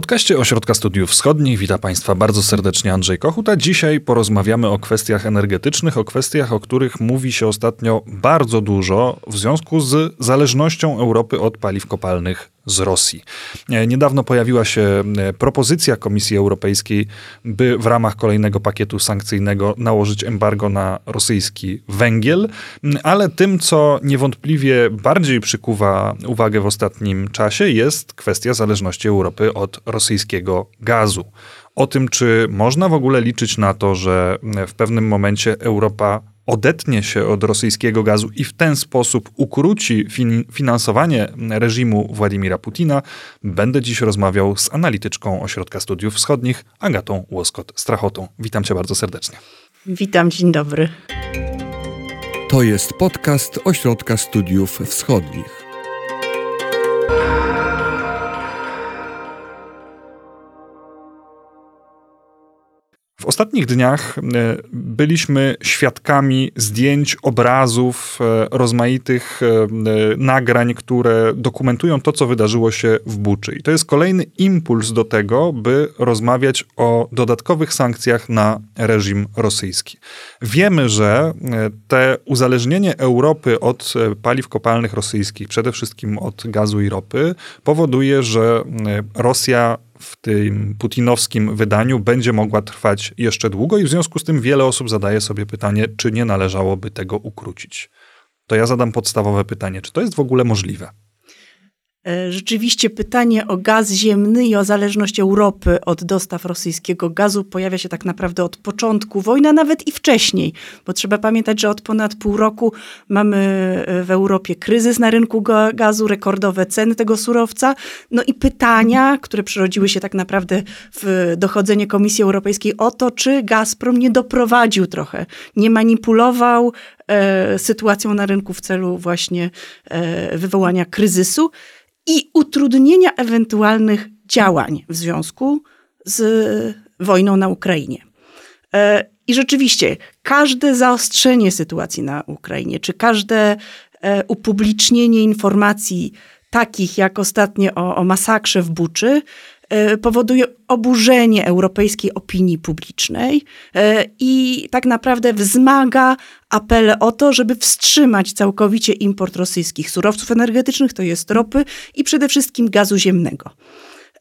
podcaście Ośrodka Studiów Wschodnich. Witam Państwa bardzo serdecznie Andrzej Kochut, a dzisiaj porozmawiamy o kwestiach energetycznych, o kwestiach, o których mówi się ostatnio bardzo dużo w związku z zależnością Europy od paliw kopalnych z Rosji. E, niedawno pojawiła się e, propozycja Komisji Europejskiej, by w ramach kolejnego pakietu sankcyjnego nałożyć embargo na rosyjski węgiel, ale tym, co niewątpliwie bardziej przykuwa uwagę w ostatnim czasie, jest kwestia zależności Europy od rosyjskiego gazu. O tym, czy można w ogóle liczyć na to, że w pewnym momencie Europa odetnie się od rosyjskiego gazu i w ten sposób ukróci fin finansowanie reżimu Władimira Putina, będę dziś rozmawiał z analityczką Ośrodka Studiów Wschodnich, Agatą Łoskot-Strachotą. Witam cię bardzo serdecznie. Witam, dzień dobry. To jest podcast Ośrodka Studiów Wschodnich. W ostatnich dniach e, byliśmy świadkami zdjęć, obrazów, e, rozmaitych e, nagrań, które dokumentują to, co wydarzyło się w Buczy. I to jest kolejny impuls do tego, by rozmawiać o dodatkowych sankcjach na reżim rosyjski. Wiemy, że te uzależnienie Europy od paliw kopalnych rosyjskich, przede wszystkim od gazu i ropy, powoduje, że Rosja w tym putinowskim wydaniu będzie mogła trwać jeszcze długo i w związku z tym wiele osób zadaje sobie pytanie, czy nie należałoby tego ukrócić. To ja zadam podstawowe pytanie, czy to jest w ogóle możliwe? E, rzeczywiście pytanie o gaz ziemny i o zależność Europy od dostaw rosyjskiego gazu pojawia się tak naprawdę od początku wojny, a nawet i wcześniej, bo trzeba pamiętać, że od ponad pół roku mamy e, w Europie kryzys na rynku gazu, rekordowe ceny tego surowca, no i pytania, które przyrodziły się tak naprawdę w dochodzenie Komisji Europejskiej o to, czy Gazprom nie doprowadził trochę, nie manipulował e, sytuacją na rynku w celu właśnie e, wywołania kryzysu i utrudnienia ewentualnych działań w związku z wojną na Ukrainie. E, I rzeczywiście, każde zaostrzenie sytuacji na Ukrainie, czy każde e, upublicznienie informacji takich jak ostatnio o, o masakrze w Buczy, powoduje oburzenie europejskiej opinii publicznej e, i tak naprawdę wzmaga apele o to, żeby wstrzymać całkowicie import rosyjskich surowców energetycznych, to jest ropy i przede wszystkim gazu ziemnego.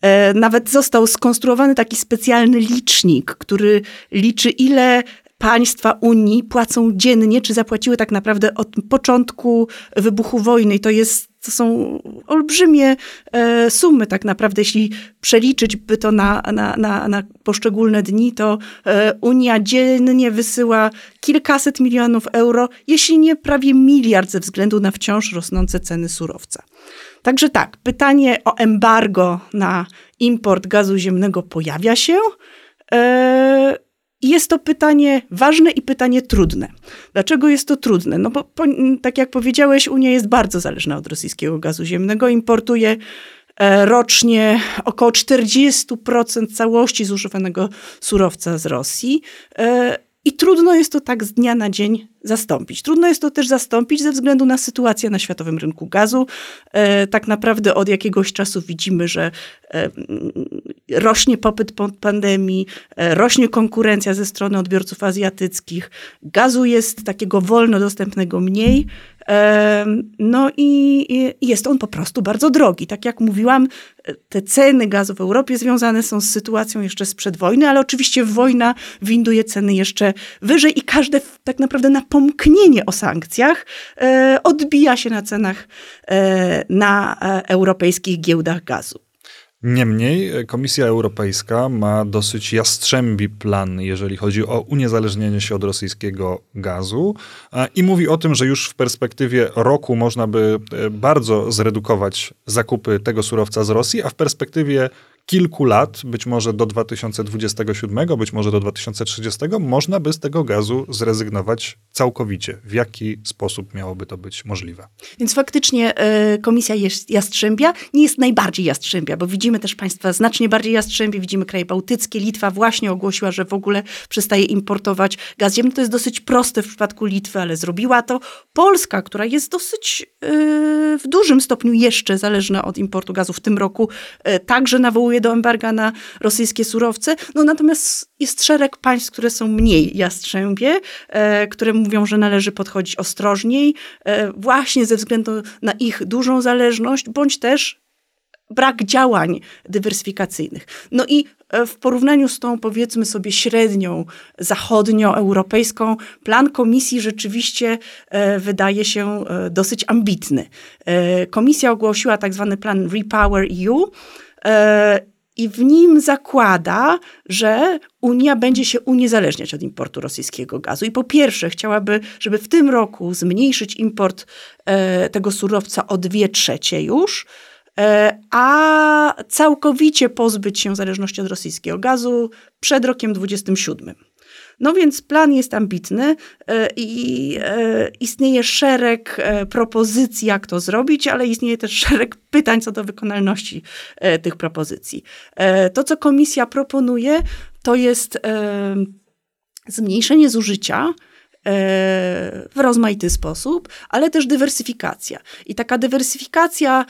E, nawet został skonstruowany taki specjalny licznik, który liczy, ile państwa Unii płacą dziennie, czy zapłaciły tak naprawdę od początku wybuchu wojny. I to jest to są olbrzymie e, sumy tak naprawdę. Jeśli przeliczyć by to na, na, na, na poszczególne dni, to e, Unia dziennie wysyła kilkaset milionów euro, jeśli nie prawie miliard ze względu na wciąż rosnące ceny surowca. Także tak, pytanie o embargo na import gazu ziemnego pojawia się. E, jest to pytanie ważne i pytanie trudne. Dlaczego jest to trudne? No bo, po, tak jak powiedziałeś, Unia jest bardzo zależna od rosyjskiego gazu ziemnego. Importuje e, rocznie około 40% całości zużywanego surowca z Rosji. E, I trudno jest to tak z dnia na dzień zastąpić. Trudno jest to też zastąpić ze względu na sytuację na światowym rynku gazu. E, tak naprawdę od jakiegoś czasu widzimy, że e, rośnie popyt po pandemii, e, rośnie konkurencja ze strony odbiorców azjatyckich. Gazu jest takiego wolno dostępnego mniej. No i jest on po prostu bardzo drogi. Tak jak mówiłam, te ceny gazu w Europie związane są z sytuacją jeszcze sprzed wojny, ale oczywiście wojna winduje ceny jeszcze wyżej i każde tak naprawdę na pomknienie o sankcjach e, odbija się na cenach e, na e, europejskich giełdach gazu. Niemniej Komisja Europejska ma dosyć jastrzębi plan, jeżeli chodzi o uniezależnienie się od rosyjskiego gazu i mówi o tym, że już w perspektywie roku można by bardzo zredukować zakupy tego surowca z Rosji, a w perspektywie kilku lat, być może do 2027, być może do 2030, można by z tego gazu zrezygnować całkowicie. W jaki sposób miałoby to być możliwe? Więc faktycznie y, Komisja Jastrzębia nie jest najbardziej Jastrzębia, bo widzimy też państwa znacznie bardziej Jastrzębie, widzimy kraje bałtyckie. Litwa właśnie ogłosiła, że w ogóle przestaje importować gaz ziemny. To jest dosyć proste w przypadku Litwy, ale zrobiła to. Polska, która jest dosyć y, w dużym stopniu jeszcze zależna od importu gazu w tym roku, y, także nawołuje do embarga na rosyjskie surowce. No natomiast jest szereg państw, które są mniej jastrzębie, e, które mówią, że należy podchodzić ostrożniej, e, właśnie ze względu na ich dużą zależność, bądź też brak działań dywersyfikacyjnych. No i e, w porównaniu z tą, powiedzmy sobie, średnią zachodnioeuropejską, plan komisji rzeczywiście e, wydaje się e, dosyć ambitny. Komisja ogłosiła tak zwany plan Repower EU. I w nim zakłada, że Unia będzie się uniezależniać od importu rosyjskiego gazu. I po pierwsze, chciałaby, żeby w tym roku zmniejszyć import tego surowca o dwie trzecie już, E, a całkowicie pozbyć się zależności od rosyjskiego gazu przed rokiem 27. No więc plan jest ambitny e, i e, istnieje szereg propozycji, jak to zrobić, ale istnieje też szereg pytań co do wykonalności tych propozycji. To, co komisja proponuje, to jest zmniejszenie zużycia w rozmaity sposób, ale też dywersyfikacja. I taka dywersyfikacja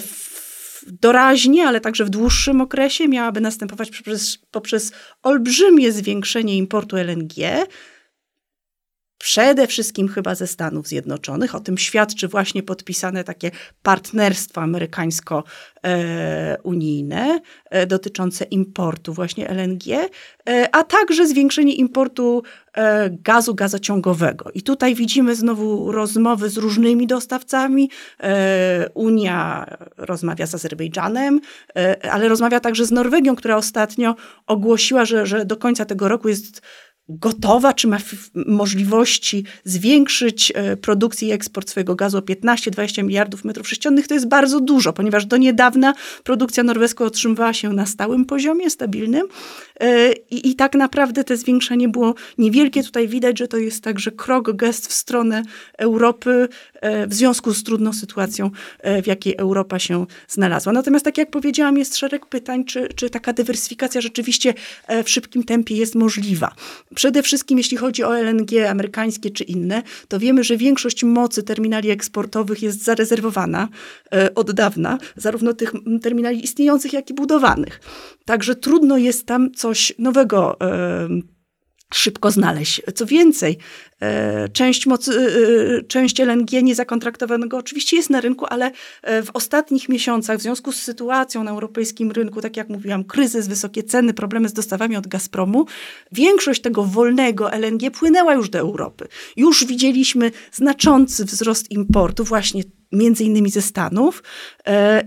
w doraźnie, ale także w dłuższym okresie miałaby następować poprzez, poprzez olbrzymie zwiększenie importu LNG, przede wszystkim chyba ze Stanów Zjednoczonych. O tym świadczy właśnie podpisane takie partnerstwo amerykańsko-unijne e, dotyczące importu właśnie LNG, e, a także zwiększenie importu e, gazu gazociągowego. I tutaj widzimy znowu rozmowy z różnymi dostawcami. Unia rozmawia z Azerbejdżanem, ale rozmawia także z Norwegią, która ostatnio ogłosiła, że, że do końca tego roku jest gotowa, czy ma możliwości zwiększyć e, produkcję i eksport swojego gazu o 15-20 miliardów metrów sześciennych, to jest bardzo dużo, ponieważ do niedawna produkcja norweska otrzymywała się na stałym poziomie, stabilnym e, i, i tak naprawdę te zwiększenie było niewielkie. Tutaj widać, że to jest także krok, gest w stronę Europy e, w związku z trudną sytuacją, w jakiej Europa się znalazła. Natomiast tak jak powiedziałam, jest szereg pytań, czy, czy taka dywersyfikacja rzeczywiście w szybkim tempie jest możliwa. Przede wszystkim jeśli chodzi o LNG amerykańskie czy inne, to wiemy, że większość mocy terminali eksportowych jest zarezerwowana e, od dawna, zarówno tych terminali istniejących, jak i budowanych. Także trudno jest tam coś nowego e, szybko znaleźć. Co więcej, e, część, mocy, e, część LNG niezakontraktowanego oczywiście jest na rynku, ale e, w ostatnich miesiącach w związku z sytuacją na europejskim rynku, tak jak mówiłam, kryzys, wysokie ceny, problemy z dostawami od Gazpromu, większość tego wolnego LNG płynęła już do Europy. Już widzieliśmy znaczący wzrost importu właśnie między innymi ze Stanów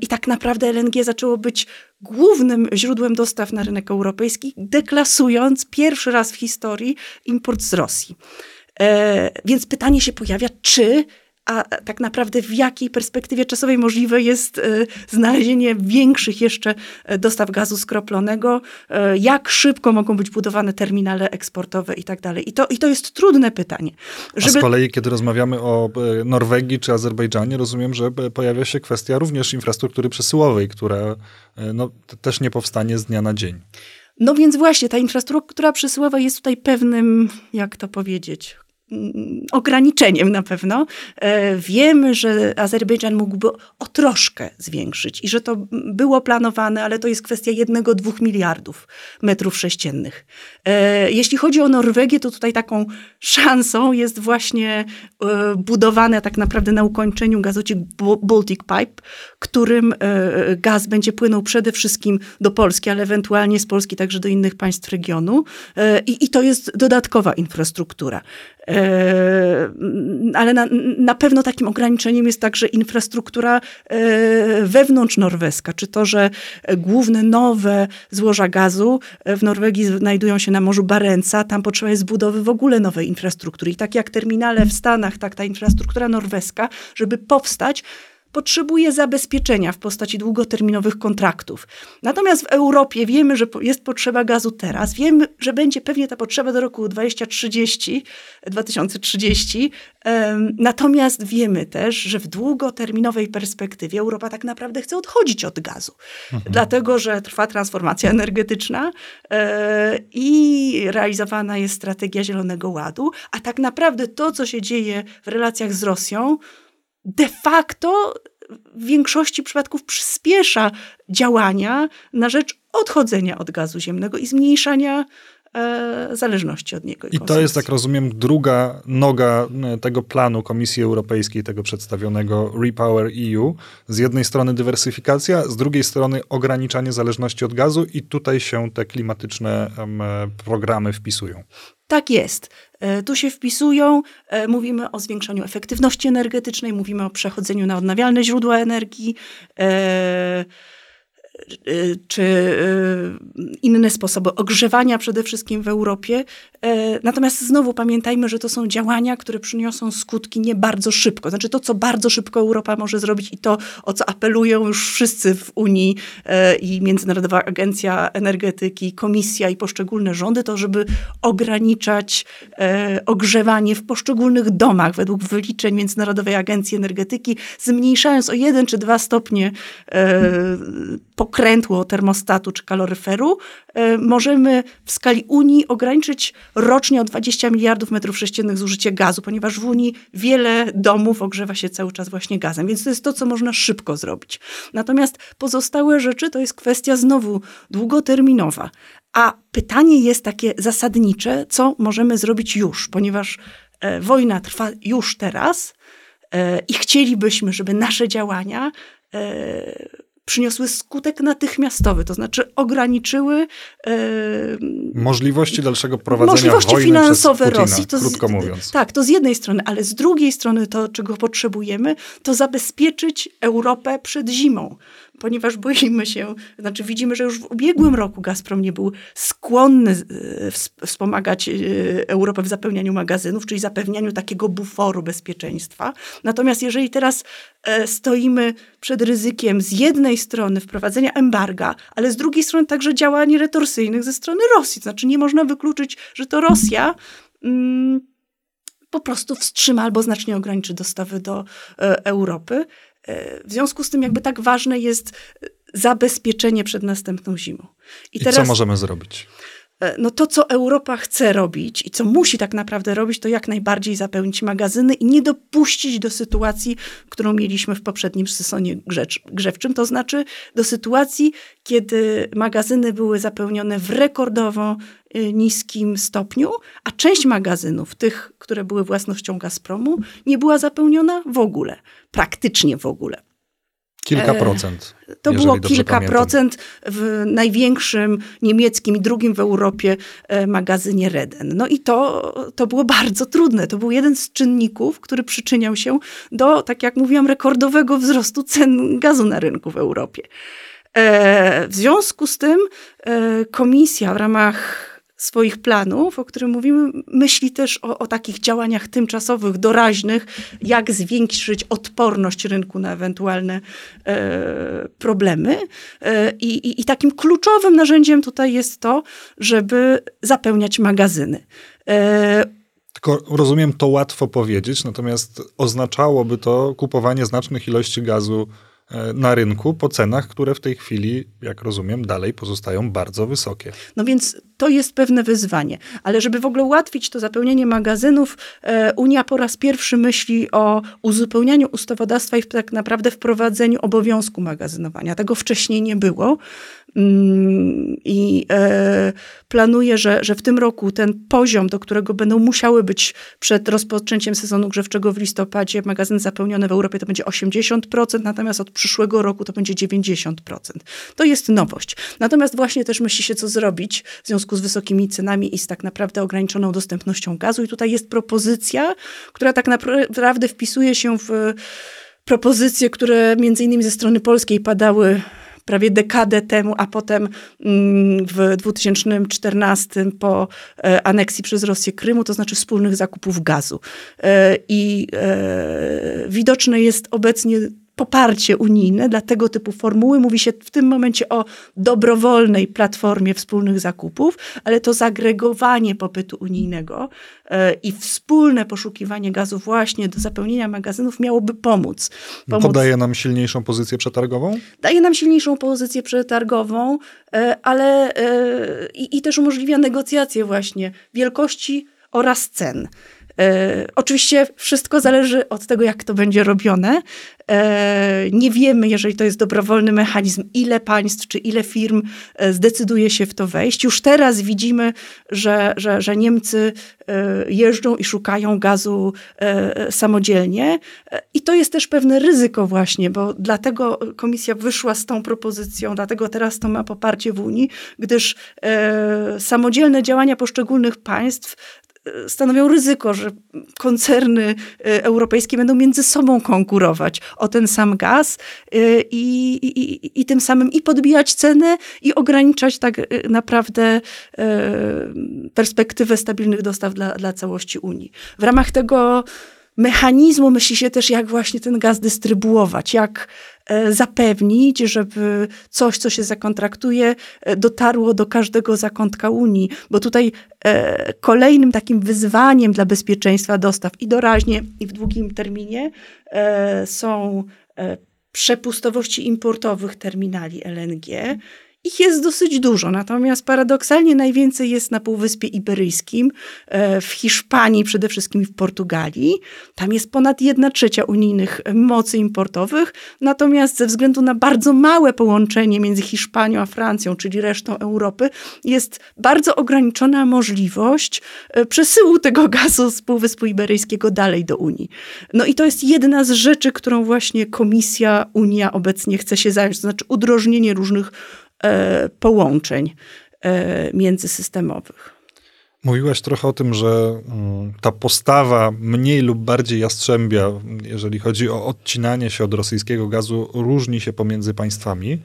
i tak naprawdę LNG zaczęło być głównym źródłem dostaw na rynek europejski, deklasując pierwszy raz w historii import z Rosji. E, więc pytanie się pojawia, czy a tak naprawdę w jakiej perspektywie czasowej możliwe jest e, znalezienie większych jeszcze e, dostaw gazu skroplonego, e, jak szybko mogą być budowane terminale eksportowe i tak dalej. I to, i to jest trudne pytanie. Żeby... A z kolei, kiedy rozmawiamy o Norwegii czy Azerbejdżanie, rozumiem, że pojawia się kwestia również infrastruktury przesyłowej, która no, też nie powstanie z dnia na dzień. No więc właśnie, ta infrastruktura przesyłowa jest tutaj pewnym, jak to powiedzieć, ograniczeniem na pewno. E, wiemy, że Azerbejdżan mógłby o troszkę zwiększyć i że to było planowane, ale to jest kwestia jednego, dwóch miliardów metrów sześciennych. E, jeśli chodzi o Norwegię, to tutaj taką szansą jest właśnie e, budowane tak naprawdę na ukończeniu gazociąg Baltic Pipe, którym gaz będzie płynął przede wszystkim do Polski, ale ewentualnie z Polski także do innych państw regionu. I, i to jest dodatkowa infrastruktura. E, ale na, na pewno takim ograniczeniem jest także infrastruktura e, wewnątrz norweska, czy to, że główne nowe złoża gazu w Norwegii znajdują się na Morzu Barenca, tam potrzeba jest budowy w ogóle nowej infrastruktury. I tak jak terminale w Stanach, tak ta infrastruktura norweska, żeby powstać, potrzebuje zabezpieczenia w postaci długoterminowych kontraktów. Natomiast w Europie wiemy, że jest potrzeba gazu teraz, wiemy, że będzie pewnie ta potrzeba do roku 2030, 2030. Natomiast wiemy też, że w długoterminowej perspektywie Europa tak naprawdę chce odchodzić od gazu, mhm. dlatego że trwa transformacja energetyczna e, i realizowana jest strategia Zielonego Ładu, a tak naprawdę to, co się dzieje w relacjach z Rosją, de facto w większości przypadków przyspiesza działania na rzecz odchodzenia od gazu ziemnego i zmniejszania e, zależności od niego. I to jest, tak rozumiem, druga noga e, tego planu Komisji Europejskiej, tego przedstawionego Repower EU. Z jednej strony dywersyfikacja, z drugiej strony ograniczanie zależności od gazu i tutaj się te klimatyczne e, programy wpisują. Tak jest. E, tu się wpisują, e, mówimy o zwiększaniu efektywności energetycznej, mówimy o przechodzeniu na odnawialne źródła energii. Y, czy y, inne sposoby ogrzewania przede wszystkim w Europie. E, natomiast znowu pamiętajmy, że to są działania, które przyniosą skutki nie bardzo szybko. Znaczy to, co bardzo szybko Europa może zrobić i to, o co apelują już wszyscy w Unii e, i Międzynarodowa Agencja Energetyki, Komisja i poszczególne rządy, to żeby ograniczać e, ogrzewanie w poszczególnych domach według wyliczeń Międzynarodowej Agencji Energetyki, zmniejszając o jeden czy dwa stopnie pokrętło termostatu czy kaloryferu, e, możemy w skali Unii ograniczyć rocznie o 20 miliardów metrów sześciennych zużycie gazu, ponieważ w Unii wiele domów ogrzewa się cały czas właśnie gazem, więc to jest to, co można szybko zrobić. Natomiast pozostałe rzeczy to jest kwestia znowu długoterminowa. A pytanie jest takie zasadnicze, co możemy zrobić już, ponieważ e, wojna trwa już teraz e, i chcielibyśmy, żeby nasze działania przyniosły skutek natychmiastowy, to znaczy ograniczyły e, możliwości dalszego prowadzenia możliwości wojny finansowe Putina, Rosji. To krótko z, mówiąc. Tak, to z jednej strony, ale z drugiej strony to, czego potrzebujemy, to zabezpieczyć Europę przed zimą ponieważ boimy się, znaczy widzimy, że już w ubiegłym roku Gazprom nie był skłonny e, wspomagać e, Europę w zapełnianiu magazynów, czyli zapewnianiu takiego buforu bezpieczeństwa. Natomiast jeżeli teraz e, stoimy przed ryzykiem z jednej strony wprowadzenia embarga, ale z drugiej strony także działań retorsyjnych ze strony Rosji, to znaczy nie można wykluczyć, że to Rosja mm, po prostu wstrzyma albo znacznie ograniczy dostawy do Europy. W związku z tym jakby tak ważne jest zabezpieczenie przed następną zimą. I, I teraz, co możemy zrobić? E, no to, co Europa chce robić i co musi tak naprawdę robić, to jak najbardziej zapełnić magazyny i nie dopuścić do sytuacji, którą mieliśmy w poprzednim sezonie grzewczym, to znaczy do sytuacji, kiedy magazyny były zapełnione w rekordowo e, niskim stopniu, a część magazynów, tych, które były własnością Gazpromu, nie była zapełniona w ogóle, praktycznie w ogóle. Kilka e, procent. To było kilka procent w największym niemieckim i drugim w Europie e, magazynie Reden. No i to, to było bardzo trudne. To był jeden z czynników, który przyczyniał się do, tak jak mówiłam, rekordowego wzrostu cen gazu na rynku w Europie. E, w związku z tym komisja w ramach swoich planów, o których mówimy, myśli też o, o, takich działaniach tymczasowych, doraźnych, jak zwiększyć odporność rynku na ewentualne e, problemy. E, i, I takim kluczowym narzędziem tutaj jest to, żeby zapełniać magazyny. E, tylko rozumiem, to łatwo powiedzieć, natomiast oznaczałoby to kupowanie znacznych ilości gazu na rynku po cenach, które w tej chwili, jak rozumiem, dalej pozostają bardzo wysokie. No więc to jest pewne wyzwanie. Ale żeby w ogóle ułatwić to zapełnienie magazynów, e, Unia po raz pierwszy myśli o uzupełnianiu ustawodawstwa i tak naprawdę wprowadzeniu obowiązku magazynowania. Tego wcześniej nie było. Mm, I e, planuję, że, że w tym roku ten poziom, do którego będą musiały być przed rozpoczęciem sezonu grzewczego w listopadzie magazyny zapełnione w Europie, to będzie 80%, natomiast od przyszłego roku to będzie 90%. To jest nowość. Natomiast właśnie też myśli się, co zrobić w związku z wysokimi cenami i z tak naprawdę ograniczoną dostępnością gazu. I tutaj jest propozycja, która tak naprawdę wpisuje się w propozycje, które między innymi ze strony polskiej padały prawie dekadę temu, a potem mm, w 2014 po e, aneksji przez Rosję Krymu, to znaczy wspólnych zakupów gazu. E, I e, widoczne jest obecnie poparcie unijne dla tego typu formuły. Mówi się w tym momencie o dobrowolnej platformie wspólnych zakupów, ale to zagregowanie popytu unijnego e, i wspólne poszukiwanie gazu właśnie do zapełnienia magazynów miałoby pomóc. pomóc. To daje nam silniejszą pozycję przetargową? Daje nam silniejszą pozycję przetargową, e, ale e, i, i też umożliwia negocjacje właśnie wielkości oraz cen. Oczywiście wszystko zależy od tego, jak to będzie robione. Nie wiemy, jeżeli to jest dobrowolny mechanizm, ile państw czy ile firm zdecyduje się w to wejść. Już teraz widzimy, że, że, że Niemcy jeżdżą i szukają gazu samodzielnie. I to jest też pewne ryzyko właśnie, bo dlatego komisja wyszła z tą propozycją, dlatego teraz to ma poparcie w Unii, gdyż e, samodzielne działania poszczególnych państw e, stanowią ryzyko, że koncerny e, europejskie będą między sobą konkurować o ten sam gaz e, i, i, i, tym samym i podbijać cenę i ograniczać tak naprawdę perspektywę stabilnych dostaw dla, dla całości Unii. W ramach tego mechanizmu myśli się też, jak właśnie ten gaz dystrybuować, jak e, zapewnić, żeby coś, co się zakontraktuje, e, dotarło do każdego zakątka Unii, bo tutaj e, kolejnym takim wyzwaniem dla bezpieczeństwa dostaw i doraźnie, i w długim terminie są przepustowości importowych terminali LNG ich jest dosyć dużo, natomiast paradoksalnie najwięcej jest na Półwyspie Iberyjskim, e, w Hiszpanii, przede wszystkim w Portugalii. Tam jest ponad jedna trzecia unijnych mocy importowych, natomiast ze względu na bardzo małe połączenie między Hiszpanią a Francją, czyli resztą Europy, jest bardzo ograniczona możliwość e, przesyłu tego gazu z Półwyspu Iberyjskiego dalej do Unii. No i to jest jedna z rzeczy, którą właśnie Komisja Unia obecnie chce się zająć, to znaczy udrożnienie różnych połączeń e, międzysystemowych. Mówiłaś trochę o tym, że mm, ta postawa mniej lub bardziej jastrzębia, jeżeli chodzi o odcinanie się od rosyjskiego gazu, różni się pomiędzy państwami.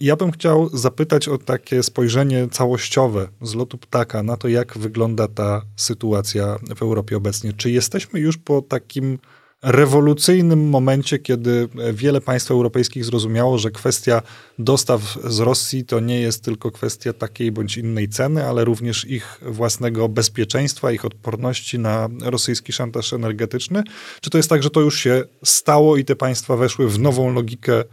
Ja bym chciał zapytać o takie spojrzenie całościowe z lotu ptaka na to, jak wygląda ta sytuacja w Europie obecnie. Czy jesteśmy już po takim rewolucyjnym momencie, kiedy wiele państw europejskich zrozumiało, że kwestia dostaw z Rosji to nie jest tylko kwestia takiej bądź innej ceny, ale również ich własnego bezpieczeństwa, ich odporności na rosyjski szantaż energetyczny? Czy to jest tak, że to już się stało i te państwa weszły w nową logikę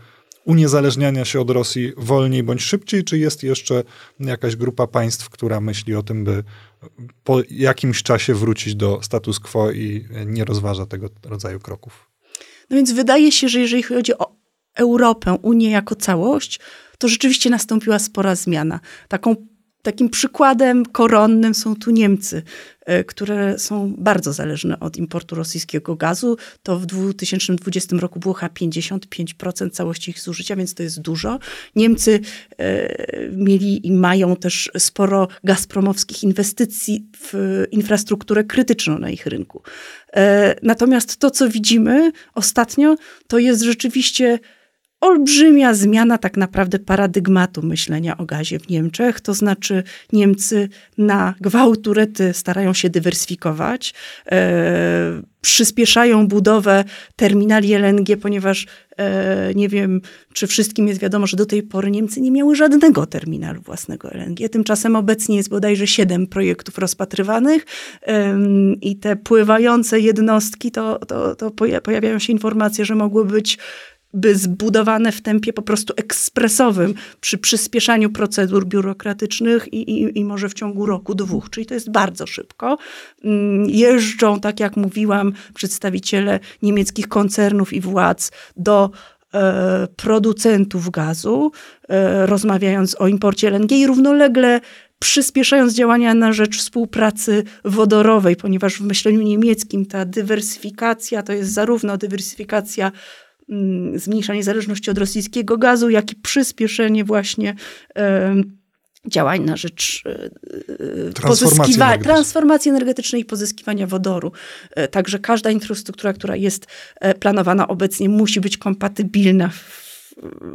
uniezależniania się od Rosji wolniej bądź szybciej, czy jest jeszcze jakaś grupa państw, która myśli o tym, by po jakimś czasie wrócić do status quo i nie rozważa tego rodzaju kroków? No więc wydaje się, że jeżeli chodzi o Europę, Unię jako całość, to rzeczywiście nastąpiła spora zmiana. Taką Takim przykładem koronnym są tu Niemcy, e, które są bardzo zależne od importu rosyjskiego gazu. To w 2020 roku było chyba 55% całości ich zużycia, więc to jest dużo. Niemcy e, mieli i mają też sporo gazpromowskich inwestycji w infrastrukturę krytyczną na ich rynku. E, natomiast to, co widzimy ostatnio, to jest rzeczywiście olbrzymia zmiana tak naprawdę paradygmatu myślenia o gazie w Niemczech. To znaczy Niemcy na gwałturety starają się dywersyfikować, e, przyspieszają budowę terminali LNG, ponieważ e, nie wiem, czy wszystkim jest wiadomo, że do tej pory Niemcy nie miały żadnego terminalu własnego LNG. Tymczasem obecnie jest bodajże siedem projektów rozpatrywanych e, i te pływające jednostki, to, to, to pojawiają się informacje, że mogły być by zbudowane w tempie po prostu ekspresowym, przy przyspieszaniu procedur biurokratycznych i, i, i może w ciągu roku, dwóch, czyli to jest bardzo szybko. Mm, jeżdżą, tak jak mówiłam, przedstawiciele niemieckich koncernów i władz do e, producentów gazu, e, rozmawiając o imporcie LNG i równolegle przyspieszając działania na rzecz współpracy wodorowej, ponieważ w myśleniu niemieckim ta dywersyfikacja to jest zarówno dywersyfikacja zmniejszanie zależności od rosyjskiego gazu, jak i przyspieszenie właśnie działań na rzecz e, e, transformacji, energetycznej. transformacji energetycznej i pozyskiwania wodoru. E, także każda infrastruktura, która jest planowana obecnie, musi być kompatybilna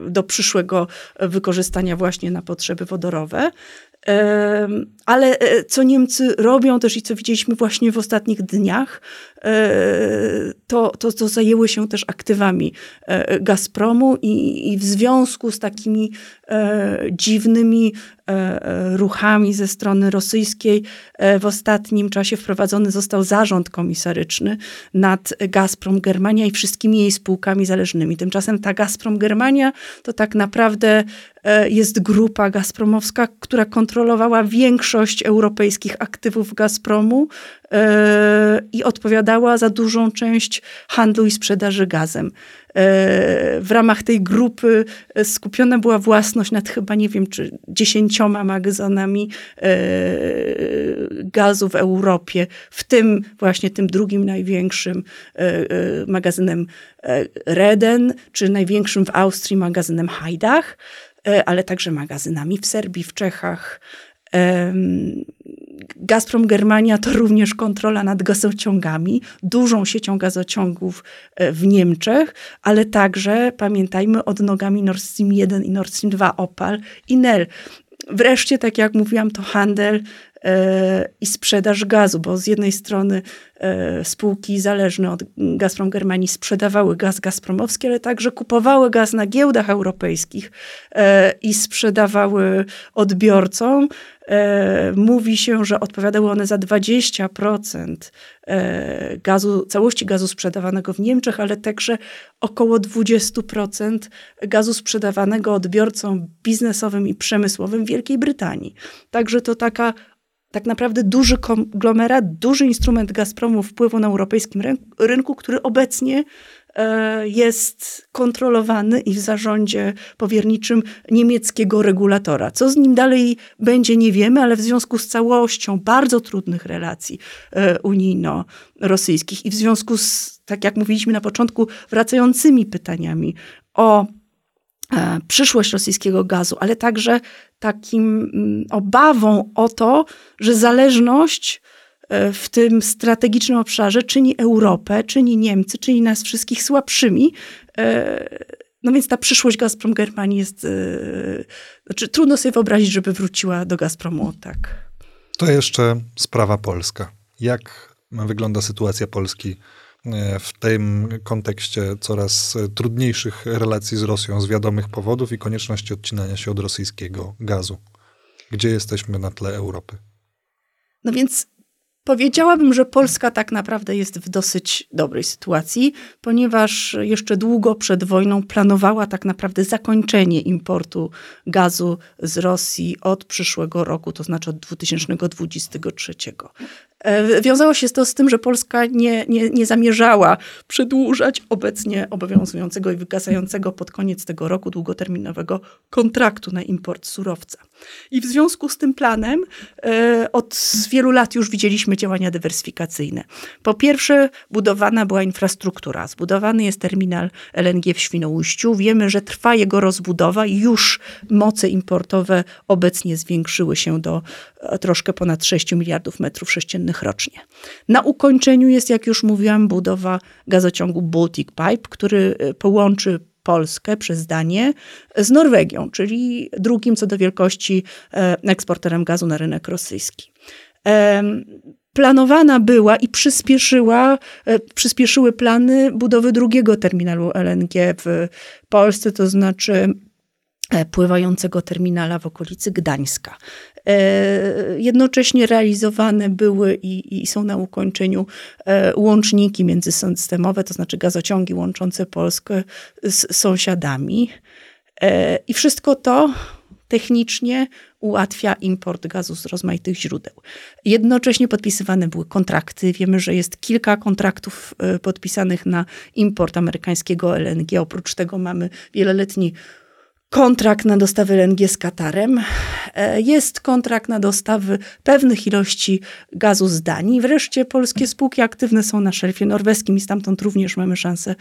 do przyszłego wykorzystania właśnie na potrzeby wodorowe. Ale e, co Niemcy robią też i co widzieliśmy właśnie w ostatnich dniach, e, to, to, to zajęły się też aktywami e, Gazpromu i, i w związku z takimi dziwnymi ruchami ze strony rosyjskiej. W ostatnim czasie wprowadzony został zarząd komisaryczny nad Gazprom Germania i wszystkimi jej spółkami zależnymi. Tymczasem ta Gazprom Germania to tak naprawdę E, jest grupa gazpromowska, która kontrolowała większość europejskich aktywów Gazpromu e, i odpowiadała za dużą część handlu i sprzedaży gazem. E, w ramach tej grupy skupiona była własność nad chyba, nie wiem, czy dziesięcioma magazynami gazu w Europie, w tym właśnie tym drugim największym magazynem Reden, czy największym w Austrii magazynem Hajdach. E, ale także magazynami w Serbii, w Czechach. Gazprom Germania to również kontrola nad gazociągami, dużą siecią gazociągów e, w Niemczech, ale także, pamiętajmy, odnogami Nord Stream 1 i Nord Stream 2 Opal i Nel. Wreszcie, tak jak mówiłam, to handel e, i sprzedaż gazu, bo z jednej strony e, spółki zależne od Gazprom Germanii sprzedawały gaz gazpromowski, ale także kupowały gaz na giełdach europejskich i sprzedawały odbiorcom. Mówi się, że odpowiadały one za 20% gazu, całości gazu sprzedawanego w Niemczech, ale także około 20% gazu sprzedawanego odbiorcom biznesowym i przemysłowym Wielkiej Brytanii. Także to taka tak naprawdę duży konglomerat, duży instrument Gazpromu wpływu na europejskim rynku, który obecnie e, jest kontrolowany i w zarządzie powierniczym niemieckiego regulatora. Co z nim dalej będzie, nie wiemy, ale w związku z całością bardzo trudnych relacji e, unijno-rosyjskich i w związku z, tak jak mówiliśmy na początku, wracającymi pytaniami o e, przyszłość rosyjskiego gazu, ale także takim mm, obawą o to, że zależność e, w tym strategicznym obszarze czyni Europę, czyni Niemcy, czyni nas wszystkich słabszymi. E, no więc ta przyszłość Gazprom Germanii jest, e, znaczy trudno sobie wyobrazić, żeby wróciła do Gazpromu, tak. To jeszcze sprawa polska. Jak wygląda sytuacja Polski E, w tym kontekście coraz trudniejszych relacji z Rosją z wiadomych powodów i konieczności odcinania się od rosyjskiego gazu. Gdzie jesteśmy na tle Europy? No więc Powiedziałabym, że Polska tak naprawdę jest w dosyć dobrej sytuacji, ponieważ jeszcze długo przed wojną planowała tak naprawdę zakończenie importu gazu z Rosji od przyszłego roku, to znaczy od 2023. E, wiązało się to z tym, że Polska nie, nie, nie zamierzała przedłużać obecnie obowiązującego i wygasającego pod koniec tego roku długoterminowego kontraktu na import surowca. I w związku z tym planem e, od wielu lat już widzieliśmy działania dywersyfikacyjne. Po pierwsze, budowana była infrastruktura. Zbudowany jest terminal LNG w Świnoujściu. Wiemy, że trwa jego rozbudowa i już moce importowe obecnie zwiększyły się do e, troszkę ponad 6 miliardów metrów sześciennych rocznie. Na ukończeniu jest, jak już mówiłam, budowa gazociągu Baltic Pipe, który e, połączy Polskę przez Danię z Norwegią, czyli drugim co do wielkości e, eksporterem gazu na rynek rosyjski. Planowana była i przyspieszyła, e, przyspieszyły plany budowy drugiego terminalu LNG w Polsce, to znaczy pływającego terminala w okolicy Gdańska. E, jednocześnie realizowane były i, i, są na ukończeniu e, łączniki międzysystemowe, to znaczy gazociągi łączące Polskę z sąsiadami. E, I wszystko to technicznie ułatwia import gazu z rozmaitych źródeł. Jednocześnie podpisywane były kontrakty. Wiemy, że jest kilka kontraktów podpisanych na import amerykańskiego LNG. Oprócz tego mamy wieloletni kontrakt na dostawy LNG z Katarem, e, jest kontrakt na dostawy pewnych ilości gazu z Danii. Wreszcie polskie spółki aktywne są na szelfie norweskim i stamtąd również mamy szansę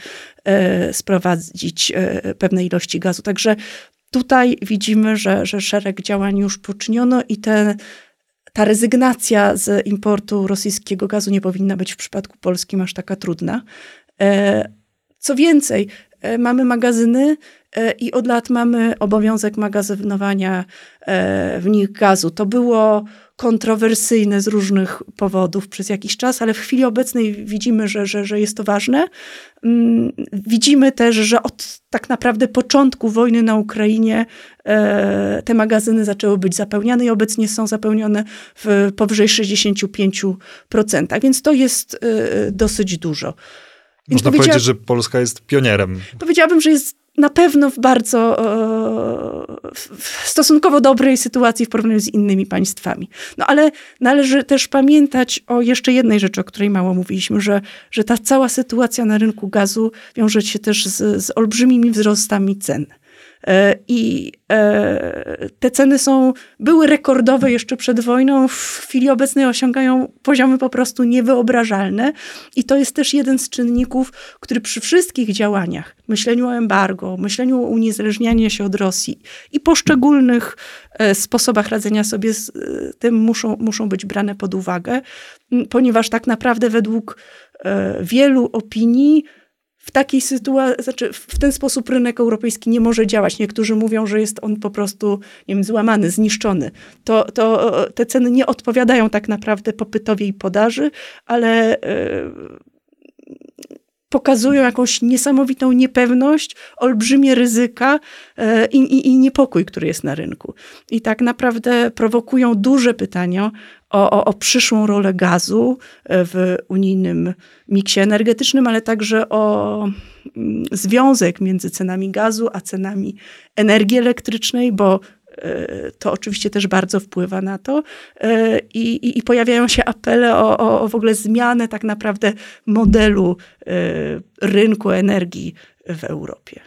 e, sprowadzić e, pewne ilości gazu. Także tutaj widzimy, że, że szereg działań już poczyniono i te ta rezygnacja z importu rosyjskiego gazu nie powinna być w przypadku polskim aż taka trudna. Co więcej, mamy magazyny e, i od lat mamy obowiązek magazynowania e, w nich gazu. To było kontrowersyjne z różnych powodów przez jakiś czas, ale w chwili obecnej widzimy, że, że, że jest to ważne. Mm, widzimy też, że od tak naprawdę początku wojny na Ukrainie e, te magazyny zaczęły być zapełniane i obecnie są zapełnione w powyżej 65%, więc to jest e, dosyć dużo. Więc Można powiedzieć, że Polska jest pionierem. Powiedziałabym, że jest na pewno w bardzo e, w stosunkowo dobrej sytuacji w porównaniu z innymi państwami. No ale należy też pamiętać o jeszcze jednej rzeczy, o której mało mówiliśmy, że, że ta cała sytuacja na rynku gazu wiąże się też z, z olbrzymimi wzrostami cen. E, I e, te ceny są, były rekordowe jeszcze przed wojną, w chwili obecnej osiągają poziomy po prostu niewyobrażalne. I to jest też jeden z czynników, który przy wszystkich działaniach, myśleniu o embargo, myśleniu o uniezależnianiu się od Rosji i poszczególnych e, sposobach radzenia sobie z tym muszą, muszą być brane pod uwagę, ponieważ tak naprawdę według wielu opinii w takiej sytuacji, znaczy w ten sposób rynek europejski nie może działać. Niektórzy mówią, że jest on po prostu, nie wiem, złamany, zniszczony. To, to te ceny nie odpowiadają tak naprawdę popytowi i podaży, ale yy, pokazują jakąś niesamowitą niepewność, olbrzymie ryzyka e, i, i, i, niepokój, który jest na rynku. I tak naprawdę prowokują duże pytania o, o, o przyszłą rolę gazu e, w unijnym miksie energetycznym, ale także o mm, związek między cenami gazu a cenami energii elektrycznej, bo to oczywiście też bardzo wpływa na to. E, I, i, i pojawiają się apele o, o, o, w ogóle zmianę tak naprawdę modelu rynku energii w Europie.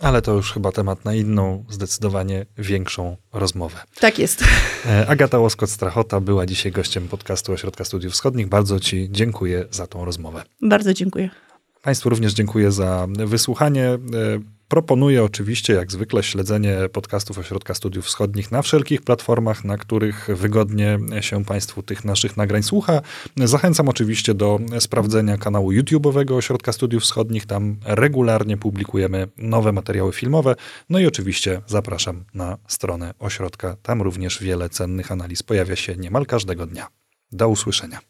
Ale to już chyba temat na inną, zdecydowanie większą rozmowę. Tak jest. E, Agata Łoskot-Strachota była dzisiaj gościem podcastu Ośrodka Studiów Wschodnich. Bardzo Ci dziękuję za tą rozmowę. Bardzo dziękuję. Państwu również dziękuję za wysłuchanie. Proponuję oczywiście, jak zwykle, śledzenie podcastów Ośrodka Studiów Wschodnich na wszelkich platformach, na których wygodnie się Państwu tych naszych nagrań słucha. Zachęcam oczywiście do sprawdzenia kanału YouTube'owego Ośrodka Studiów Wschodnich. Tam regularnie publikujemy nowe materiały filmowe. No i oczywiście zapraszam na stronę ośrodka. Tam również wiele cennych analiz pojawia się niemal każdego dnia. Do usłyszenia.